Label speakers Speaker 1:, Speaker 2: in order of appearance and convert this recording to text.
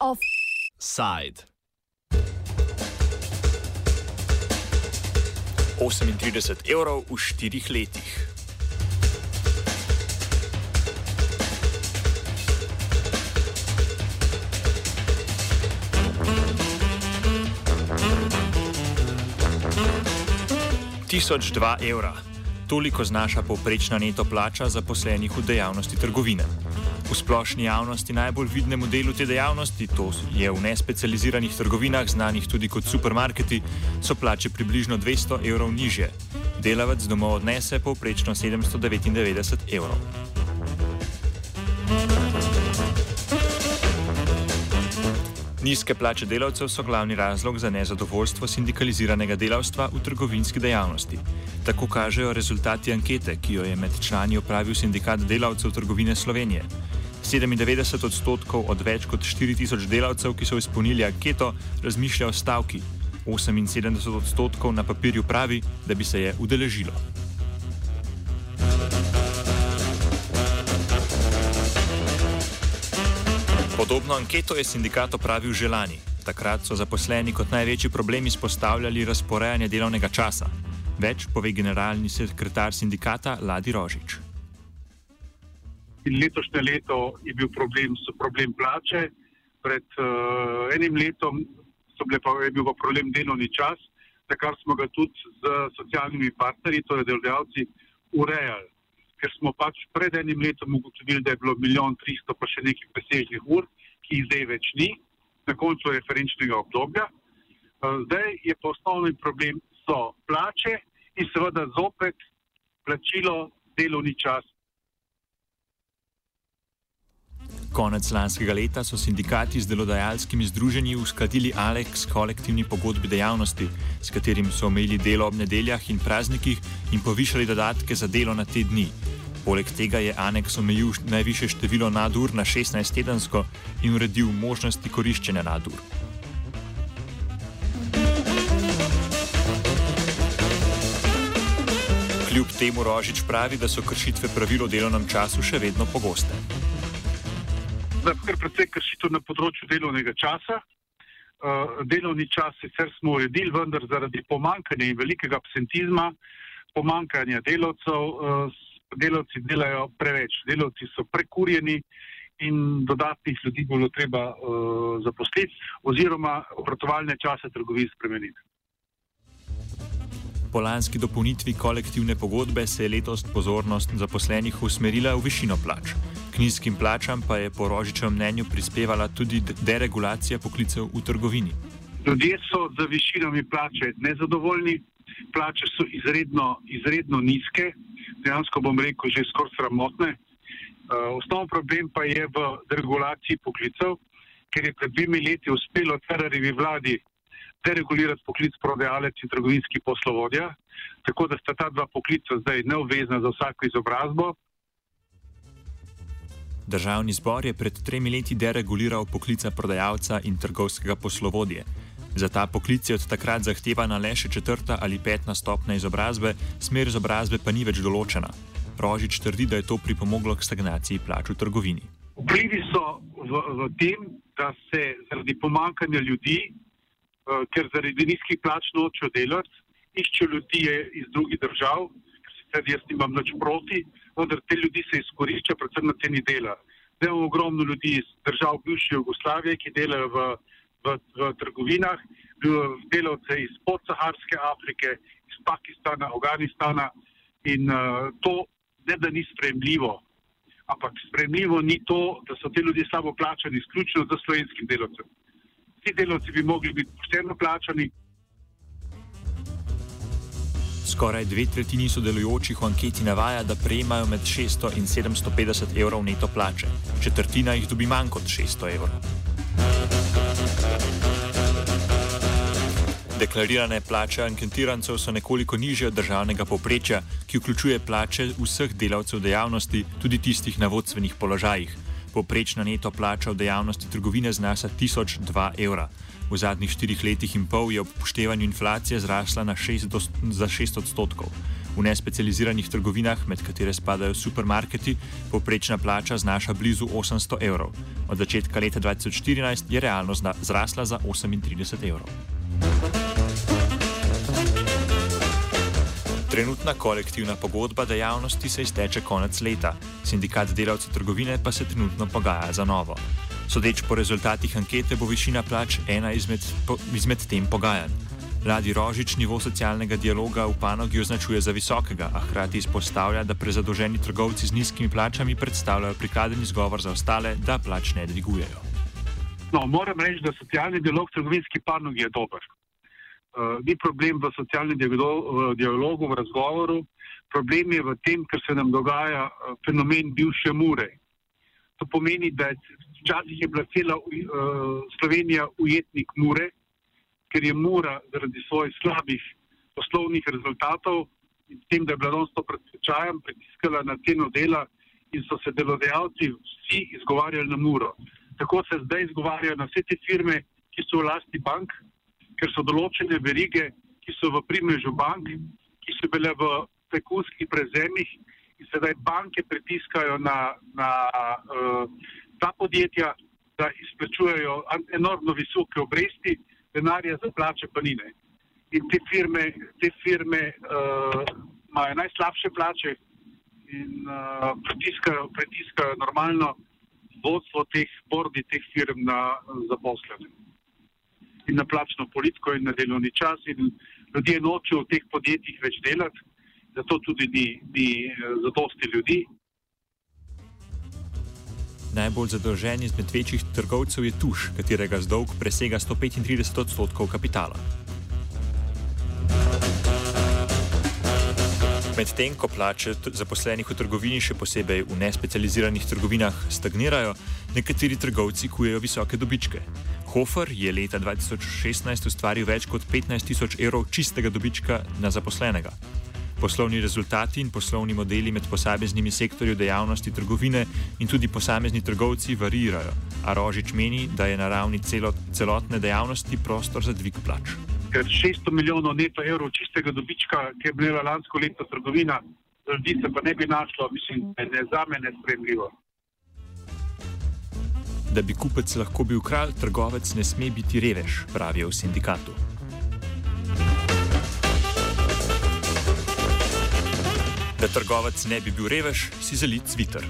Speaker 1: Offside. Osemintrideset evrov v štirih letih. thank you 1002 evra. Toliko znaša povprečna neto plača zaposlenih v dejavnosti trgovine. V splošni javnosti najbolj vidnemu delu te dejavnosti, to je v nespecializiranih trgovinah, znanih tudi kot supermarketi, so plače približno 200 evrov niže. Delavec domov odnese povprečno 799 evrov. Nizke plače delavcev so glavni razlog za nezadovoljstvo sindikaliziranega delavstva v trgovinski dejavnosti. Tako kažejo rezultati ankete, ki jo je med člani opravil sindikat delavcev trgovine Slovenije. 97 odstotkov od več kot 4000 delavcev, ki so izpolnili anketo, razmišlja o stavki. 78 odstotkov na papirju pravi, da bi se je udeležilo. Podobno anketo je sindikat opravil že lani. Takrat so zaposleni kot največji problem izpostavljali razporejanje delovnega časa. Več pove generalni sekretar sindikata Ladi Rožič.
Speaker 2: Letošnje leto je bil problem, problem plače, pred uh, enim letom pa, je bil pa problem delovni čas, za kar smo ga tudi z socialnimi partnerji, torej delodajalci, urejali. Ker smo pač pred enim letom ugotovili, da je bilo milijon tristo pa še nekaj presežnih ur, ki jih zdaj več ni, na koncu referenčnega obdobja. Uh, zdaj je pa osnovni problem so plače in seveda zopet plačilo delovni čas.
Speaker 1: Konec lanskega leta so sindikati z delodajalskimi združenji uskladili Alex kolektivni pogodbi dejavnosti, s katerim so omejili delo ob nedeljah in praznikih in povišali dodatke za delo na te dni. Poleg tega je aneks omejil najviše število nadur na 16 tedensko in uredil možnosti koriščenja nadur. Kljub temu Rožič pravi, da so kršitve pravil o delovnem času še vedno pogoste.
Speaker 2: Kar precej kršitev na področju delovnega časa. Uh, delovni čas sicer smo uredili, vendar zaradi pomankanja in velikega absentizma, pomankanja delavcev, uh, delavci delajo preveč, delavci so prekurjeni in dodatnih ljudi bo treba uh, zaposliti oziroma obratovalne čase trgovin spremeniti.
Speaker 1: Po lanski dopolnitvi kolektivne pogodbe se je letos pozornost zaposlenih usmerila v višino plač. K nizkim plačam pa je po Rožičem mnenju prispevala tudi deregulacija poklicev v trgovini.
Speaker 2: Ljudje so z višinami plače nezadovoljni, plače so izredno, izredno nizke, dejansko bom rekel, že skoraj sramotne. Uh, osnovni problem pa je v deregulaciji poklicev, ker je pred dvemi leti uspelo Ferrarivi vladi deregulirati poklic prodajalec in trgovinski poslovodja, tako da sta ta dva poklica zdaj neobvezna za vsako izobrazbo.
Speaker 1: Državni zbor je pred tremi leti dereguliral poklica prodajalca in trgovskega poslovodja. Za ta poklic je od takrat zahtevana le še četrta ali petna stopna izobrazbe, smer izobrazbe pa ni več določena. Rožič trdi, da je to pripomoglo k stagnaciji plač v trgovini.
Speaker 2: Vplivi so v, v tem, da se zaradi pomankanja ljudi uh, ker zaradi nizkih plač nočejo delati, iščejo ljudi iz drugih držav, ker sicer jaz nimam nič proti, vendar te ljudi se izkorišča, predvsem na ceni dela. Zdaj imamo ogromno ljudi iz držav bivše Jugoslavije, ki delajo v, v, v trgovinah, delavce iz podsaharske Afrike, iz Pakistana, Afganistana in uh, to ne da ni spremljivo. Ampak spremljivo ni to, da so ti ljudje slabo plačani izključno za slovenskim delovcem ti delavci bi mogli biti pošteno plačani.
Speaker 1: Skoraj dve tretjini sodelujočih v anketi navaja, da prejemajo med 600 in 750 evrov neto plače, četrtina jih dobi manj kot 600 evrov. Deklarirane plače anketirancev so nekoliko nižje od državnega poprečja, ki vključuje plače vseh delavcev dejavnosti, tudi tistih na vodstvenih položajih. Poprečna neto plača v dejavnosti trgovine znaša 1002 evra. V zadnjih štirih letih in pol je ob upoštevanju inflacije zrasla 6 do, za 6 odstotkov. V nespecializiranih trgovinah, med katere spadajo supermarketi, poprečna plača znaša blizu 800 evrov. Od začetka leta 2014 je realno zrasla za 38 evrov. Trenutna kolektivna pogodba dejavnosti se izteče konec leta, sindikat delavcev trgovine pa se trenutno pogaja za novo. Sodeč po rezultatih ankete bo višina plač ena izmed, po, izmed tem pogajanj. Vladi Rožič nivo socialnega dialoga v panogi označuje za visokega, a hkrati izpostavlja, da prezadolženi trgovci z nizkimi plačami predstavljajo prikladen izgovor za ostale, da plač ne dvigujejo.
Speaker 2: No, moram reči, da socialni dialog v trgovinski panogi je dober. Uh, ni problem v socialnem dialogu, v razgovoru, problem je v tem, ker se nam dogaja uh, fenomen bivše mure. To pomeni, da včasih je bila cela uh, Slovenija ujetnik mure, ker je mura zaradi svojih slabih poslovnih rezultatov in tem, da je bila non stop pred tečajem, pritiskala na ceno dela in so se delodajalci vsi izgovarjali na muro. Tako se zdaj izgovarjajo na vse te firme, ki so v lasti bank, ker so določene verige, ki so v primežu bank, ki so bile v pekunskih prezemih in sedaj banke pritiskajo na, na uh, ta podjetja, da izplačujejo enormno visoke obresti, denarja za plače pa nine. In te firme, te firme uh, imajo najslabše plače in uh, pritiskajo, pritiskajo normalno vodstvo teh bordi, teh firm na zaposlene. In na plačno politiko in na delovni čas in ljudje nočejo v teh podjetjih več delati, zato tudi ni, ni zadosti ljudi.
Speaker 1: Najbolj zadolžen izmed večjih trgovcev je Tuš, katerega zdolg presega 135 odstotkov kapitala. Medtem ko plače zaposlenih v trgovini, še posebej v nespecializiranih trgovinah, stagnirajo, nekateri trgovci kujejo visoke dobičke. Hofer je leta 2016 ustvaril več kot 15 tisoč evrov čistega dobička na zaposlenega. Poslovni rezultati in poslovni modeli med posameznimi sektorji dejavnosti trgovine in tudi posamezni trgovci varirajo, a Rožič meni, da je na ravni celot, celotne dejavnosti prostor za dvig plač.
Speaker 2: Ker 600 milijonov neto evrov čistega dobička, ki je bila lansko leto trgovina, ljudi se pa ne bi našlo, mislim, da je za me nespremljivo.
Speaker 1: Da bi kupec lahko bil kralj, trgovec ne sme biti revež, pravijo v sindikatu. Da trgovec ne bi bil revež, si zali Twitter.